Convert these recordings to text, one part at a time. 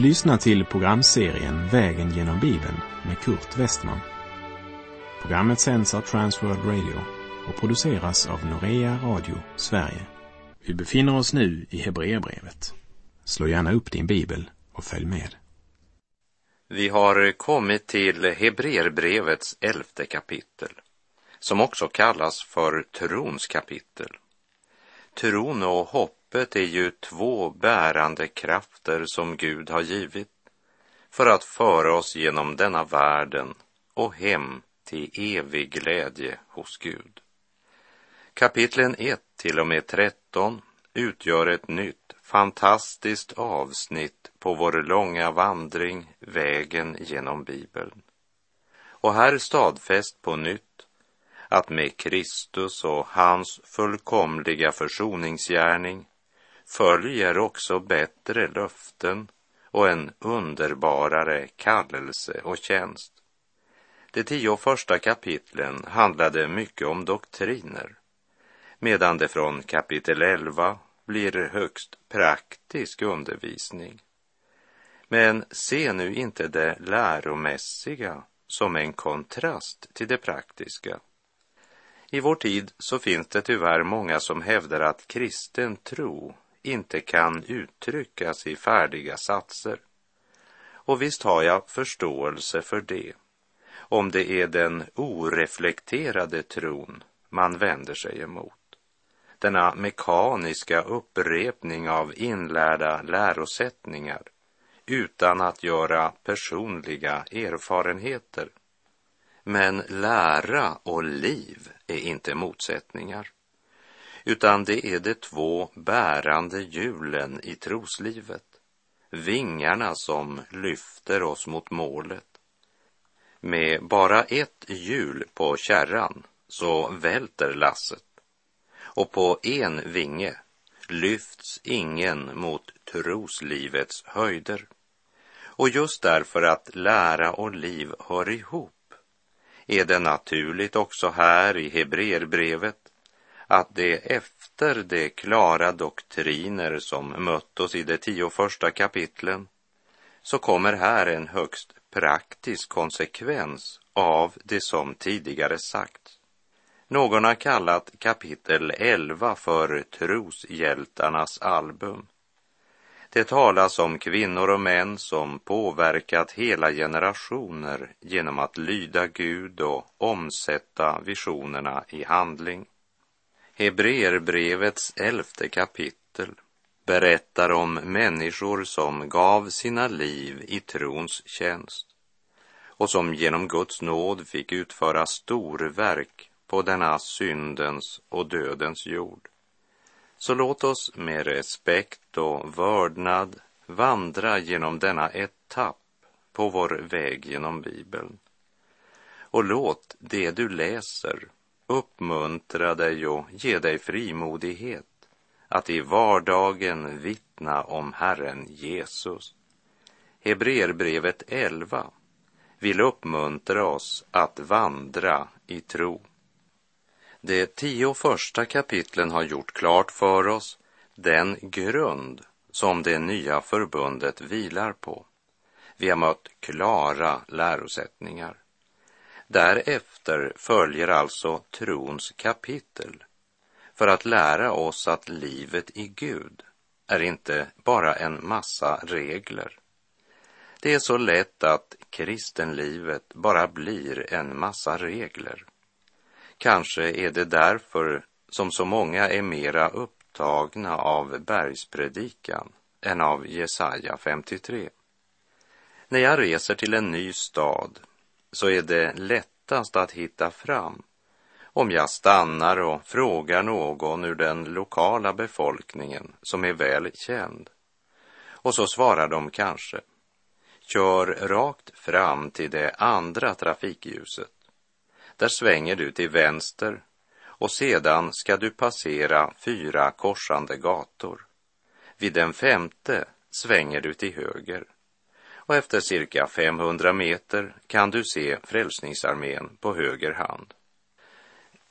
Du lyssnar till programserien Vägen genom Bibeln med Kurt Westman. Programmet sänds av Transworld Radio och produceras av Norea Radio Sverige. Vi befinner oss nu i Hebreerbrevet. Slå gärna upp din bibel och följ med. Vi har kommit till Hebreerbrevets elfte kapitel, som också kallas för trons kapitel. Tron och hoppet är ju två bärande krafter som Gud har givit för att föra oss genom denna världen och hem till evig glädje hos Gud. Kapitlen 1 till och med 13 utgör ett nytt fantastiskt avsnitt på vår långa vandring, vägen genom Bibeln. Och här stadfäst på nytt att med Kristus och hans fullkomliga försoningsgärning följer också bättre löften och en underbarare kallelse och tjänst. De tio första kapitlen handlade mycket om doktriner, medan det från kapitel 11 blir högst praktisk undervisning. Men se nu inte det läromässiga som en kontrast till det praktiska. I vår tid så finns det tyvärr många som hävdar att kristen tro inte kan uttryckas i färdiga satser. Och visst har jag förståelse för det, om det är den oreflekterade tron man vänder sig emot. Denna mekaniska upprepning av inlärda lärosättningar utan att göra personliga erfarenheter. Men lära och liv är inte motsättningar, utan det är de två bärande hjulen i troslivet, vingarna som lyfter oss mot målet. Med bara ett hjul på kärran så välter lasset och på en vinge lyfts ingen mot troslivets höjder. Och just därför att lära och liv hör ihop är det naturligt också här i Hebreerbrevet att det efter de klara doktriner som mött oss i de tio första kapitlen så kommer här en högst praktisk konsekvens av det som tidigare sagts. Någon har kallat kapitel 11 för troshjältarnas album. Det talas om kvinnor och män som påverkat hela generationer genom att lyda Gud och omsätta visionerna i handling. Hebreerbrevets elfte kapitel berättar om människor som gav sina liv i trons tjänst och som genom Guds nåd fick utföra storverk på denna syndens och dödens jord. Så låt oss med respekt och vördnad vandra genom denna etapp på vår väg genom Bibeln. Och låt det du läser uppmuntra dig och ge dig frimodighet att i vardagen vittna om Herren Jesus. Hebreerbrevet 11 vill uppmuntra oss att vandra i tro. De tio första kapitlen har gjort klart för oss den grund som det nya förbundet vilar på. Vi har mött klara lärosättningar. Därefter följer alltså trons kapitel för att lära oss att livet i Gud är inte bara en massa regler. Det är så lätt att kristenlivet bara blir en massa regler. Kanske är det därför som så många är mera upptagna av bergspredikan än av Jesaja 53. När jag reser till en ny stad så är det lättast att hitta fram. Om jag stannar och frågar någon ur den lokala befolkningen som är väl känd. Och så svarar de kanske, kör rakt fram till det andra trafikljuset. Där svänger du till vänster. Och sedan ska du passera fyra korsande gator. Vid den femte svänger du till höger och efter cirka 500 meter kan du se Frälsningsarmén på höger hand.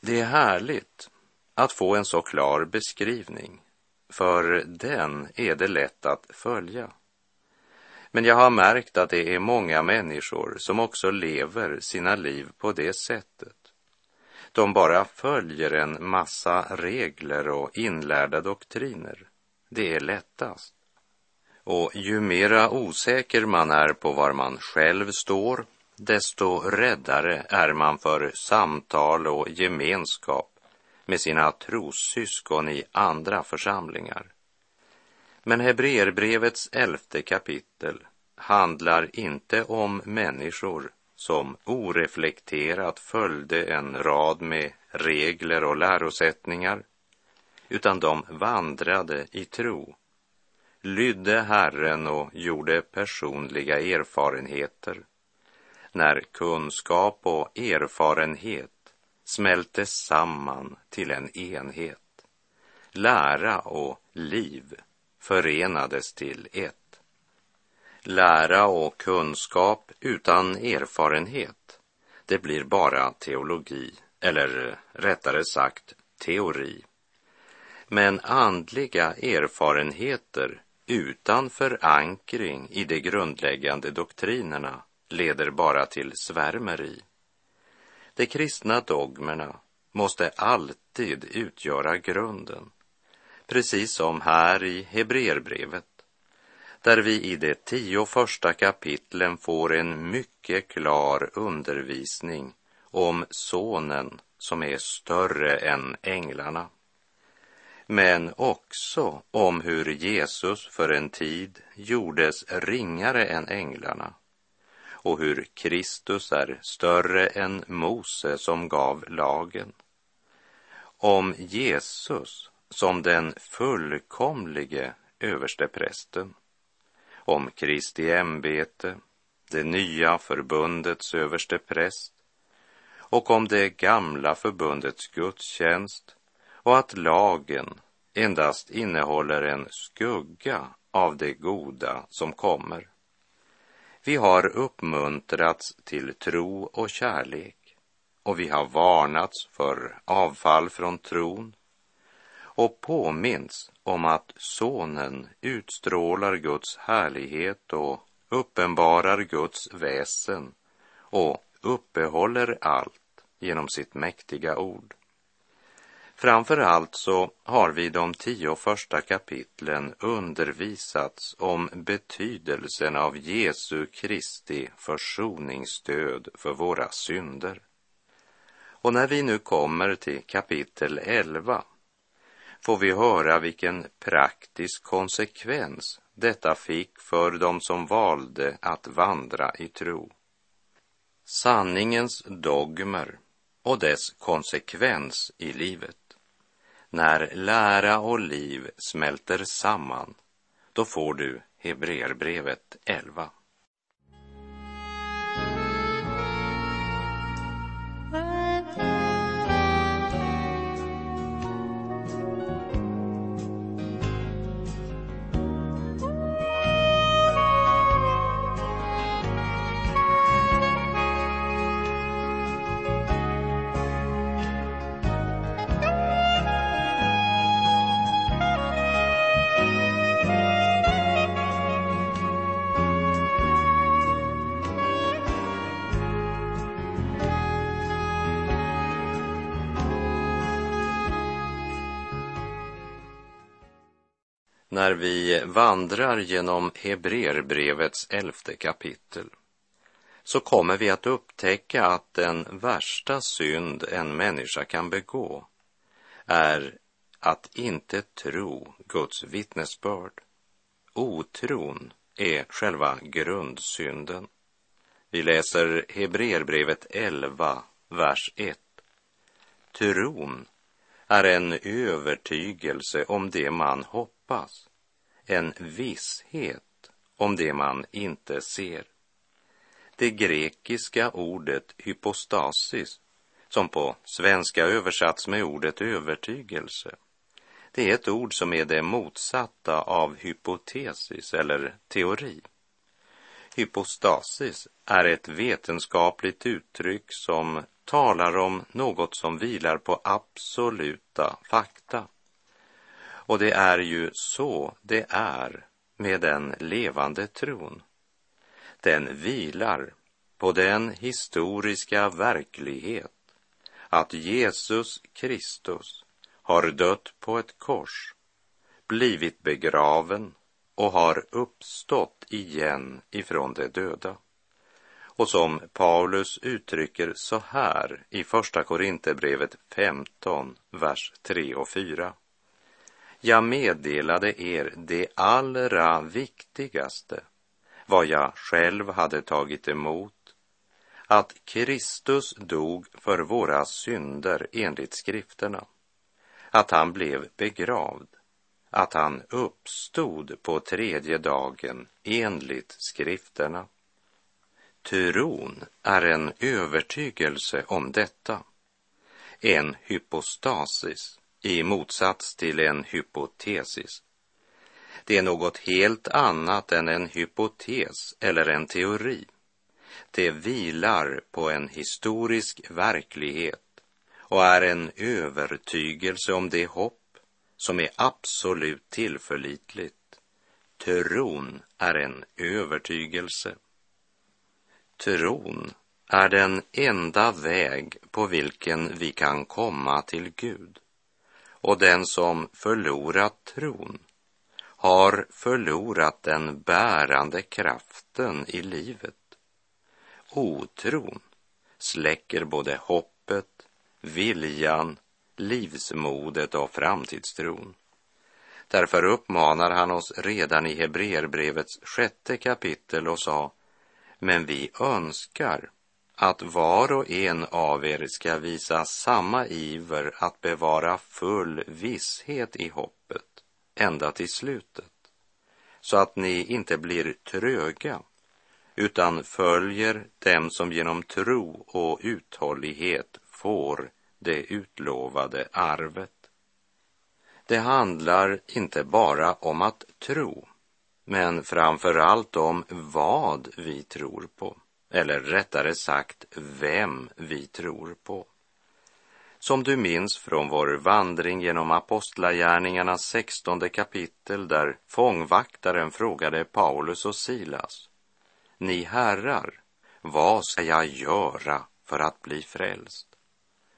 Det är härligt att få en så klar beskrivning, för den är det lätt att följa. Men jag har märkt att det är många människor som också lever sina liv på det sättet. De bara följer en massa regler och inlärda doktriner. Det är lättast. Och ju mera osäker man är på var man själv står, desto räddare är man för samtal och gemenskap med sina trossyskon i andra församlingar. Men Hebreerbrevets elfte kapitel handlar inte om människor som oreflekterat följde en rad med regler och lärosättningar, utan de vandrade i tro, lydde Herren och gjorde personliga erfarenheter. När kunskap och erfarenhet smälte samman till en enhet, lära och liv förenades till ett. Lära och kunskap utan erfarenhet, det blir bara teologi, eller rättare sagt teori. Men andliga erfarenheter utan förankring i de grundläggande doktrinerna leder bara till svärmeri. De kristna dogmerna måste alltid utgöra grunden, precis som här i Hebreerbrevet där vi i de tio första kapitlen får en mycket klar undervisning om Sonen som är större än änglarna. Men också om hur Jesus för en tid gjordes ringare än änglarna och hur Kristus är större än Mose som gav lagen. Om Jesus som den fullkomlige översteprästen om Kristi ämbete, det nya förbundets överste präst och om det gamla förbundets gudstjänst och att lagen endast innehåller en skugga av det goda som kommer. Vi har uppmuntrats till tro och kärlek och vi har varnats för avfall från tron och påminns om att Sonen utstrålar Guds härlighet och uppenbarar Guds väsen och uppehåller allt genom sitt mäktiga ord. Framför allt så har vi de tio första kapitlen undervisats om betydelsen av Jesu Kristi försoningsstöd för våra synder. Och när vi nu kommer till kapitel 11 får vi höra vilken praktisk konsekvens detta fick för dem som valde att vandra i tro. Sanningens dogmer och dess konsekvens i livet. När lära och liv smälter samman, då får du Hebreerbrevet 11. När vi vandrar genom Hebreerbrevets elfte kapitel så kommer vi att upptäcka att den värsta synd en människa kan begå är att inte tro Guds vittnesbörd. Otron är själva grundsynden. Vi läser Hebreerbrevet 11, vers 1. Tron är en övertygelse om det man hoppas en visshet om det man inte ser. Det grekiska ordet hypostasis, som på svenska översatts med ordet övertygelse, det är ett ord som är det motsatta av hypotesis eller teori. Hypostasis är ett vetenskapligt uttryck som talar om något som vilar på absoluta fakta. Och det är ju så det är med den levande tron, Den vilar på den historiska verklighet att Jesus Kristus har dött på ett kors, blivit begraven och har uppstått igen ifrån de döda. Och som Paulus uttrycker så här i Första Korinthierbrevet 15, vers 3 och 4. Jag meddelade er det allra viktigaste, vad jag själv hade tagit emot, att Kristus dog för våra synder enligt skrifterna, att han blev begravd, att han uppstod på tredje dagen enligt skrifterna. Tron är en övertygelse om detta, en hypostasis i motsats till en hypotesis. Det är något helt annat än en hypotes eller en teori. Det vilar på en historisk verklighet och är en övertygelse om det hopp som är absolut tillförlitligt. Tron är en övertygelse. Tron är den enda väg på vilken vi kan komma till Gud. Och den som förlorat tron har förlorat den bärande kraften i livet. Otron släcker både hoppet, viljan, livsmodet och framtidstron. Därför uppmanar han oss redan i Hebreerbrevets sjätte kapitel och sa, men vi önskar att var och en av er ska visa samma iver att bevara full visshet i hoppet ända till slutet, så att ni inte blir tröga utan följer dem som genom tro och uthållighet får det utlovade arvet. Det handlar inte bara om att tro, men framför allt om vad vi tror på, eller rättare sagt vem vi tror på. Som du minns från vår vandring genom Apostlagärningarnas sextonde kapitel där fångvaktaren frågade Paulus och Silas. Ni herrar, vad ska jag göra för att bli frälst?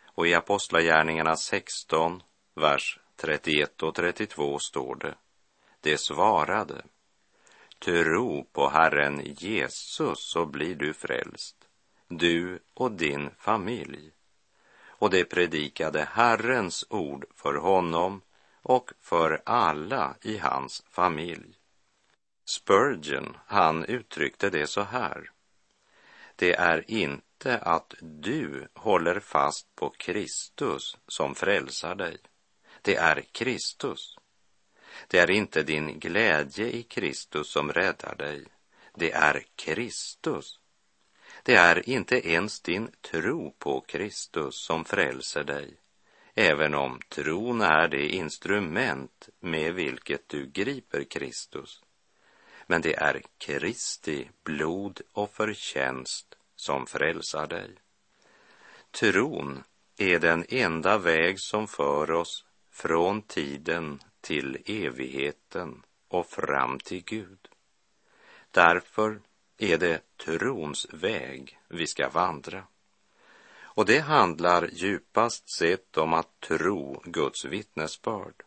Och i Apostlagärningarna 16, vers 31 och 32 står det. Det svarade. Tro på Herren Jesus så blir du frälst, du och din familj och det predikade Herrens ord för honom och för alla i hans familj. Spurgeon, han uttryckte det så här. Det är inte att du håller fast på Kristus som frälsar dig. Det är Kristus. Det är inte din glädje i Kristus som räddar dig. Det är Kristus det är inte ens din tro på Kristus som frälser dig, även om tron är det instrument med vilket du griper Kristus. Men det är Kristi blod och förtjänst som frälsar dig. Tron är den enda väg som för oss från tiden till evigheten och fram till Gud. Därför är det trons väg vi ska vandra. Och det handlar djupast sett om att tro Guds vittnesbörd.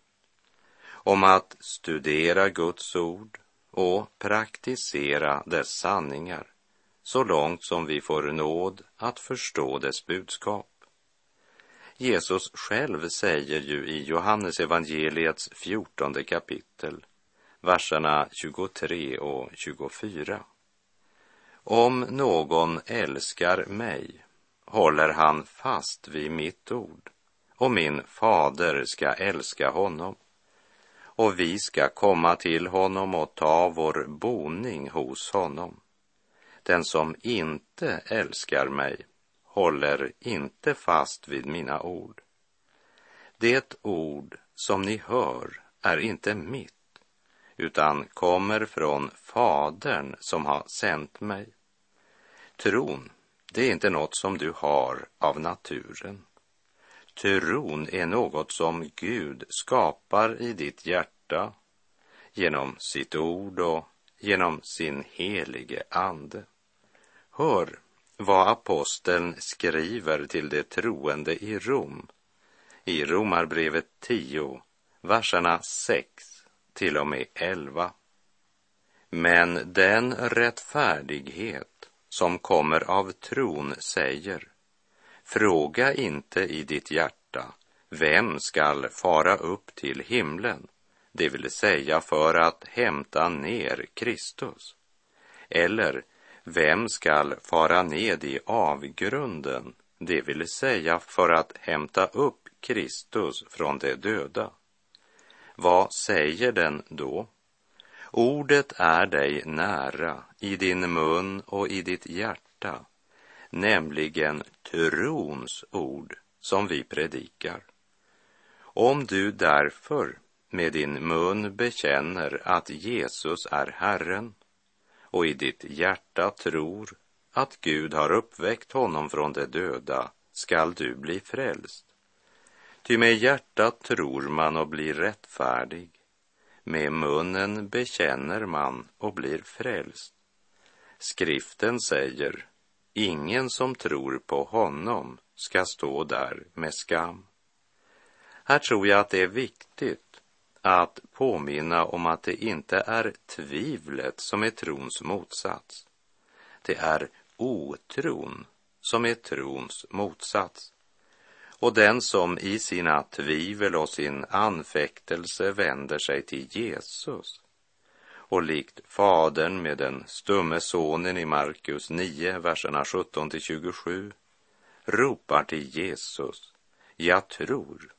Om att studera Guds ord och praktisera dess sanningar så långt som vi får nåd att förstå dess budskap. Jesus själv säger ju i Johannes evangeliets fjortonde kapitel, verserna 23 och 24. Om någon älskar mig håller han fast vid mitt ord och min fader ska älska honom och vi ska komma till honom och ta vår boning hos honom. Den som inte älskar mig håller inte fast vid mina ord. Det ord som ni hör är inte mitt utan kommer från Fadern som har sänt mig. Tron, det är inte något som du har av naturen. Tron är något som Gud skapar i ditt hjärta genom sitt ord och genom sin helige ande. Hör vad aposteln skriver till de troende i Rom. I Romarbrevet 10, verserna 6 till och med 11. Men den rättfärdighet som kommer av tron säger, fråga inte i ditt hjärta, vem skall fara upp till himlen, det vill säga för att hämta ner Kristus? Eller vem skall fara ned i avgrunden, det vill säga för att hämta upp Kristus från de döda? Vad säger den då? Ordet är dig nära i din mun och i ditt hjärta, nämligen trons ord som vi predikar. Om du därför med din mun bekänner att Jesus är Herren och i ditt hjärta tror att Gud har uppväckt honom från de döda skall du bli frälst. Ty med hjärtat tror man och blir rättfärdig, med munnen bekänner man och blir frälst. Skriften säger, ingen som tror på honom ska stå där med skam. Här tror jag att det är viktigt att påminna om att det inte är tvivlet som är trons motsats. Det är otron som är trons motsats. Och den som i sina tvivel och sin anfäktelse vänder sig till Jesus och likt fadern med den stumme sonen i Markus 9, verserna 17 till 27, ropar till Jesus, jag tror,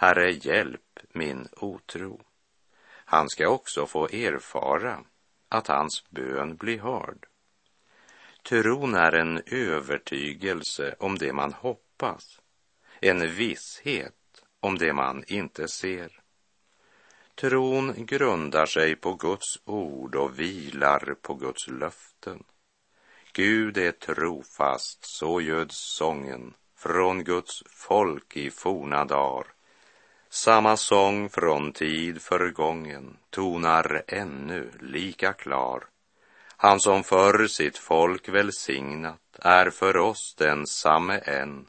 Herre hjälp min otro. Han ska också få erfara att hans bön blir hörd. Tron är en övertygelse om det man hoppas, en visshet om det man inte ser. Tron grundar sig på Guds ord och vilar på Guds löften. Gud är trofast, så göds sången från Guds folk i forna dagar. Samma sång från tid förgången tonar ännu lika klar. Han som förr sitt folk välsignat är för oss densamme än.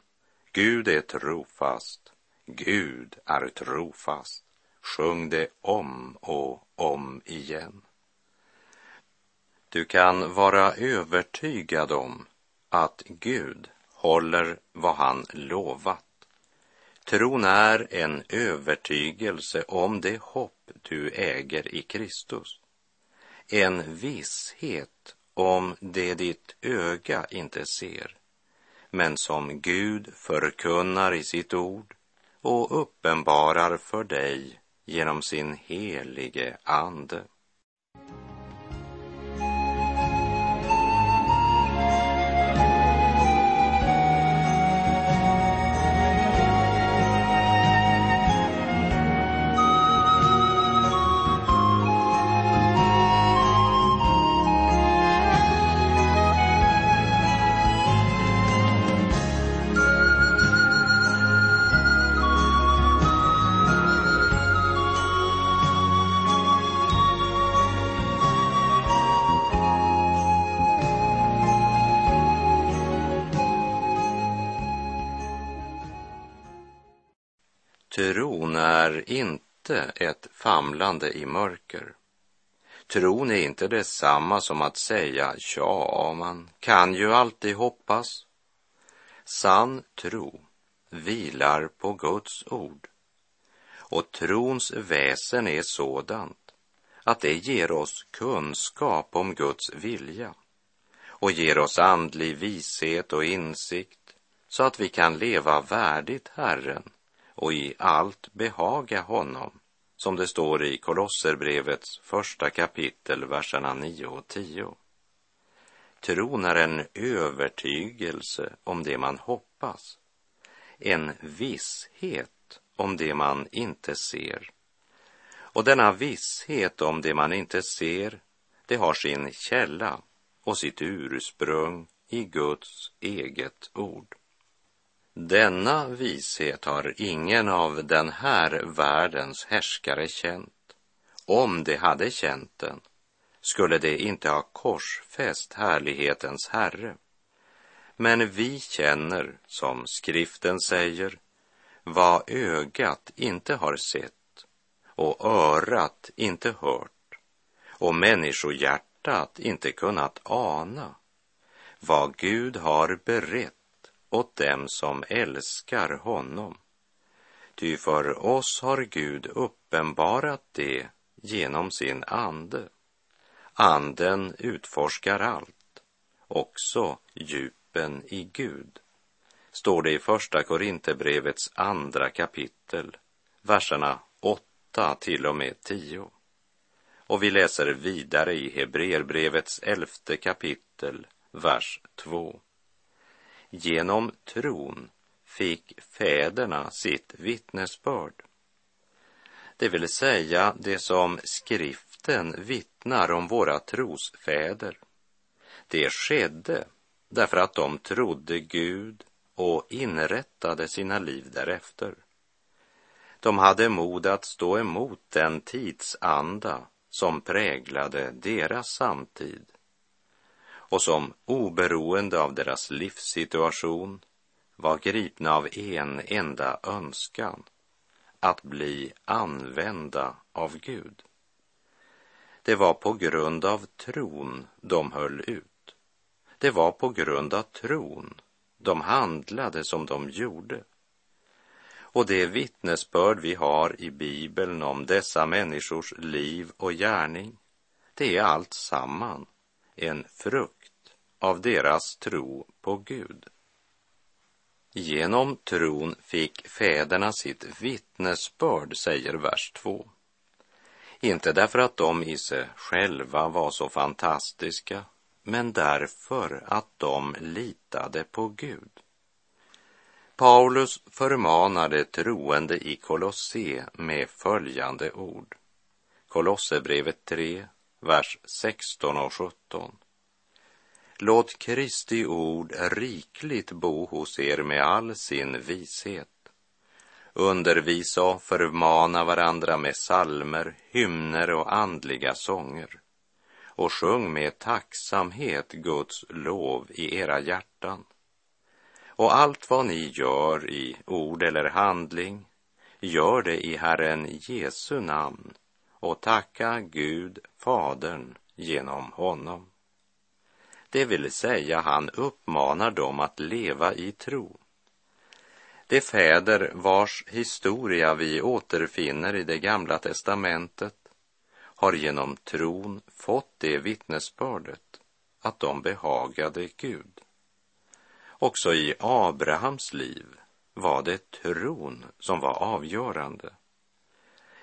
Gud är trofast, Gud är trofast. Sjung det om och om igen. Du kan vara övertygad om att Gud håller vad han lovat. Tron är en övertygelse om det hopp du äger i Kristus. En visshet om det ditt öga inte ser, men som Gud förkunnar i sitt ord och uppenbarar för dig genom sin helige Ande. Tron är inte ett famlande i mörker. Tron är inte detsamma som att säga ja, man kan ju alltid hoppas. Sann tro vilar på Guds ord. Och trons väsen är sådant att det ger oss kunskap om Guds vilja och ger oss andlig vishet och insikt så att vi kan leva värdigt Herren och i allt behaga honom, som det står i Kolosserbrevets första kapitel, verserna 9 och 10. Tron är en övertygelse om det man hoppas, en visshet om det man inte ser. Och denna visshet om det man inte ser, det har sin källa och sitt ursprung i Guds eget ord. Denna vishet har ingen av den här världens härskare känt. Om de hade känt den skulle de inte ha korsfäst härlighetens Herre. Men vi känner, som skriften säger, vad ögat inte har sett och örat inte hört och människohjärtat inte kunnat ana vad Gud har berett åt dem som älskar honom. Ty för oss har Gud uppenbarat det genom sin ande. Anden utforskar allt, också djupen i Gud, står det i Första Korinthierbrevets andra kapitel, verserna 8 till och med 10. Och vi läser vidare i Hebreerbrevets elfte kapitel, vers 2. Genom tron fick fäderna sitt vittnesbörd. Det vill säga det som skriften vittnar om våra trosfäder. Det skedde därför att de trodde Gud och inrättade sina liv därefter. De hade mod att stå emot den tidsanda som präglade deras samtid och som oberoende av deras livssituation var gripna av en enda önskan, att bli använda av Gud. Det var på grund av tron de höll ut. Det var på grund av tron de handlade som de gjorde. Och det vittnesbörd vi har i Bibeln om dessa människors liv och gärning, det är allt samman en frukt av deras tro på Gud. Genom tron fick fäderna sitt vittnesbörd, säger vers 2. Inte därför att de i sig själva var så fantastiska, men därför att de litade på Gud. Paulus förmanade troende i Kolosse med följande ord. Kolosserbrevet 3, vers 16 och 17. Låt Kristi ord rikligt bo hos er med all sin vishet. Undervisa och förmana varandra med salmer, hymner och andliga sånger och sjung med tacksamhet Guds lov i era hjärtan. Och allt vad ni gör i ord eller handling, gör det i Herren Jesu namn och tacka Gud, Fadern, genom honom. Det vill säga, han uppmanar dem att leva i tro. De fäder vars historia vi återfinner i det gamla testamentet har genom tron fått det vittnesbördet att de behagade Gud. Också i Abrahams liv var det tron som var avgörande.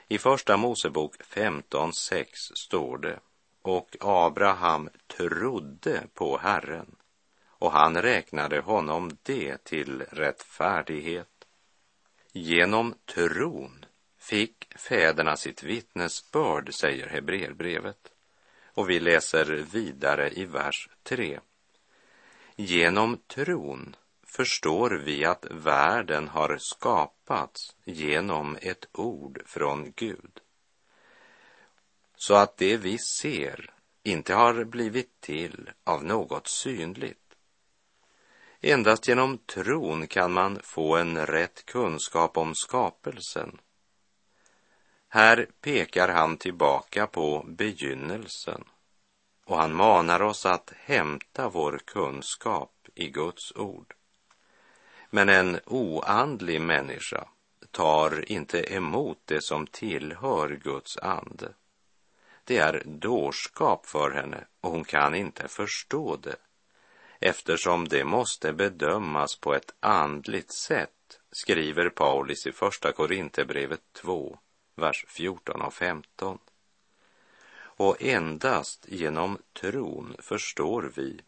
I Första Mosebok 15.6 står det och Abraham trodde på Herren och han räknade honom det till rättfärdighet. Genom tron fick fäderna sitt vittnesbörd, säger Hebreerbrevet. Och vi läser vidare i vers 3. Genom tron förstår vi att världen har skapats genom ett ord från Gud så att det vi ser inte har blivit till av något synligt. Endast genom tron kan man få en rätt kunskap om skapelsen. Här pekar han tillbaka på begynnelsen och han manar oss att hämta vår kunskap i Guds ord. Men en oandlig människa tar inte emot det som tillhör Guds ande. Det är dårskap för henne och hon kan inte förstå det eftersom det måste bedömas på ett andligt sätt, skriver Paulus i Första Korinthierbrevet 2, vers 14 och 15. Och endast genom tron förstår vi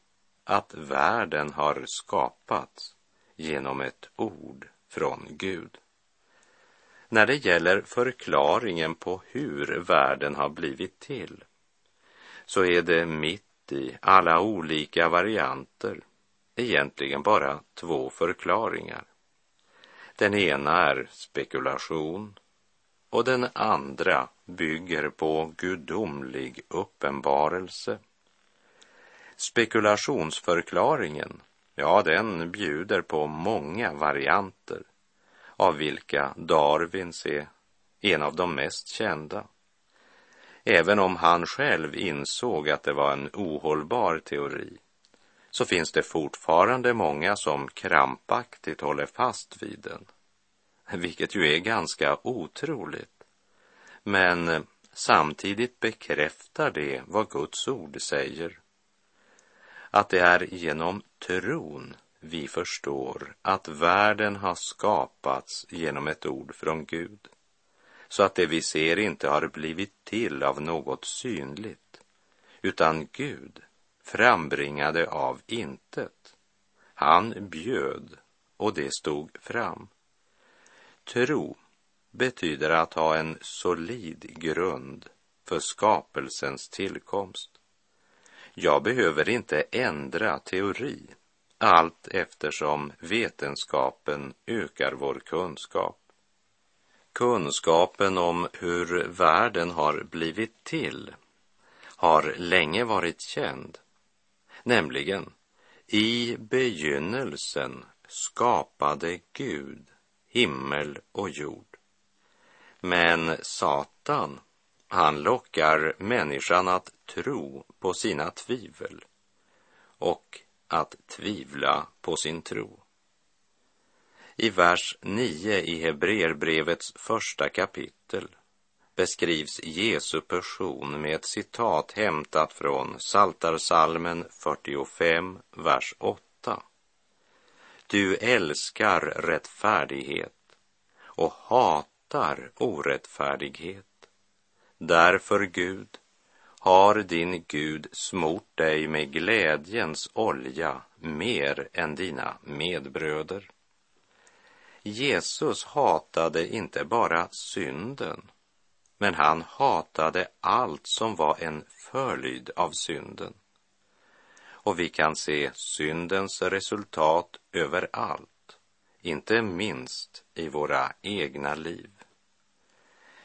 att världen har skapats genom ett ord från Gud. När det gäller förklaringen på hur världen har blivit till så är det mitt i alla olika varianter egentligen bara två förklaringar. Den ena är spekulation och den andra bygger på gudomlig uppenbarelse. Spekulationsförklaringen, ja, den bjuder på många varianter, av vilka Darwins är en av de mest kända. Även om han själv insåg att det var en ohållbar teori, så finns det fortfarande många som krampaktigt håller fast vid den, vilket ju är ganska otroligt. Men eh, samtidigt bekräftar det vad Guds ord säger. Att det är genom tron vi förstår att världen har skapats genom ett ord från Gud, så att det vi ser inte har blivit till av något synligt, utan Gud frambringade av intet. Han bjöd och det stod fram. Tro betyder att ha en solid grund för skapelsens tillkomst. Jag behöver inte ändra teori allt eftersom vetenskapen ökar vår kunskap. Kunskapen om hur världen har blivit till har länge varit känd Nämligen, i begynnelsen skapade Gud himmel och jord. Men Satan, han lockar människan att tro på sina tvivel och att tvivla på sin tro. I vers 9 i Hebreerbrevets första kapitel beskrivs Jesu person med ett citat hämtat från Saltarsalmen 45, vers 8. Du älskar rättfärdighet och hatar orättfärdighet. Därför, Gud, har din Gud smort dig med glädjens olja mer än dina medbröder. Jesus hatade inte bara synden men han hatade allt som var en förlyd av synden. Och vi kan se syndens resultat överallt, inte minst i våra egna liv.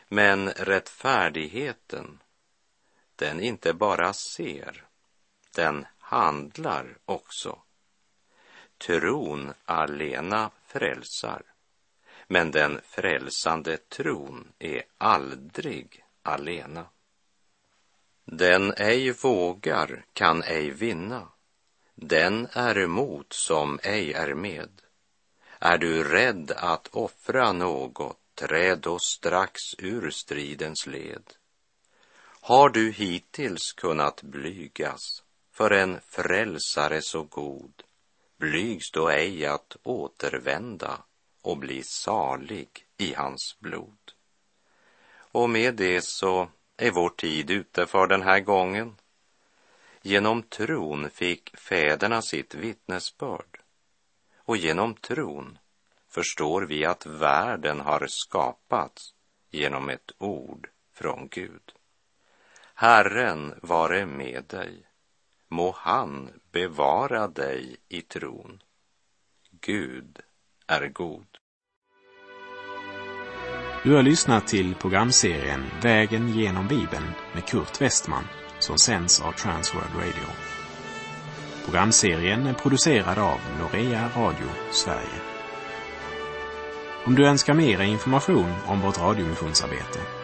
Men rättfärdigheten, den inte bara ser, den handlar också. Tron alena frälsar. Men den frälsande tron är aldrig alena. Den ej vågar kan ej vinna. Den är emot som ej är med. Är du rädd att offra något, träd då strax ur stridens led. Har du hittills kunnat blygas för en frälsare så god, blygs då ej att återvända och bli salig i hans blod. Och med det så är vår tid ute för den här gången. Genom tron fick fäderna sitt vittnesbörd och genom tron förstår vi att världen har skapats genom ett ord från Gud. Herren vare med dig, må han bevara dig i tron. Gud är god. Du har lyssnat till programserien Vägen genom Bibeln med Kurt Westman som sänds av Transworld Radio. Programserien är producerad av Norea Radio Sverige. Om du önskar mer information om vårt radiomissionsarbete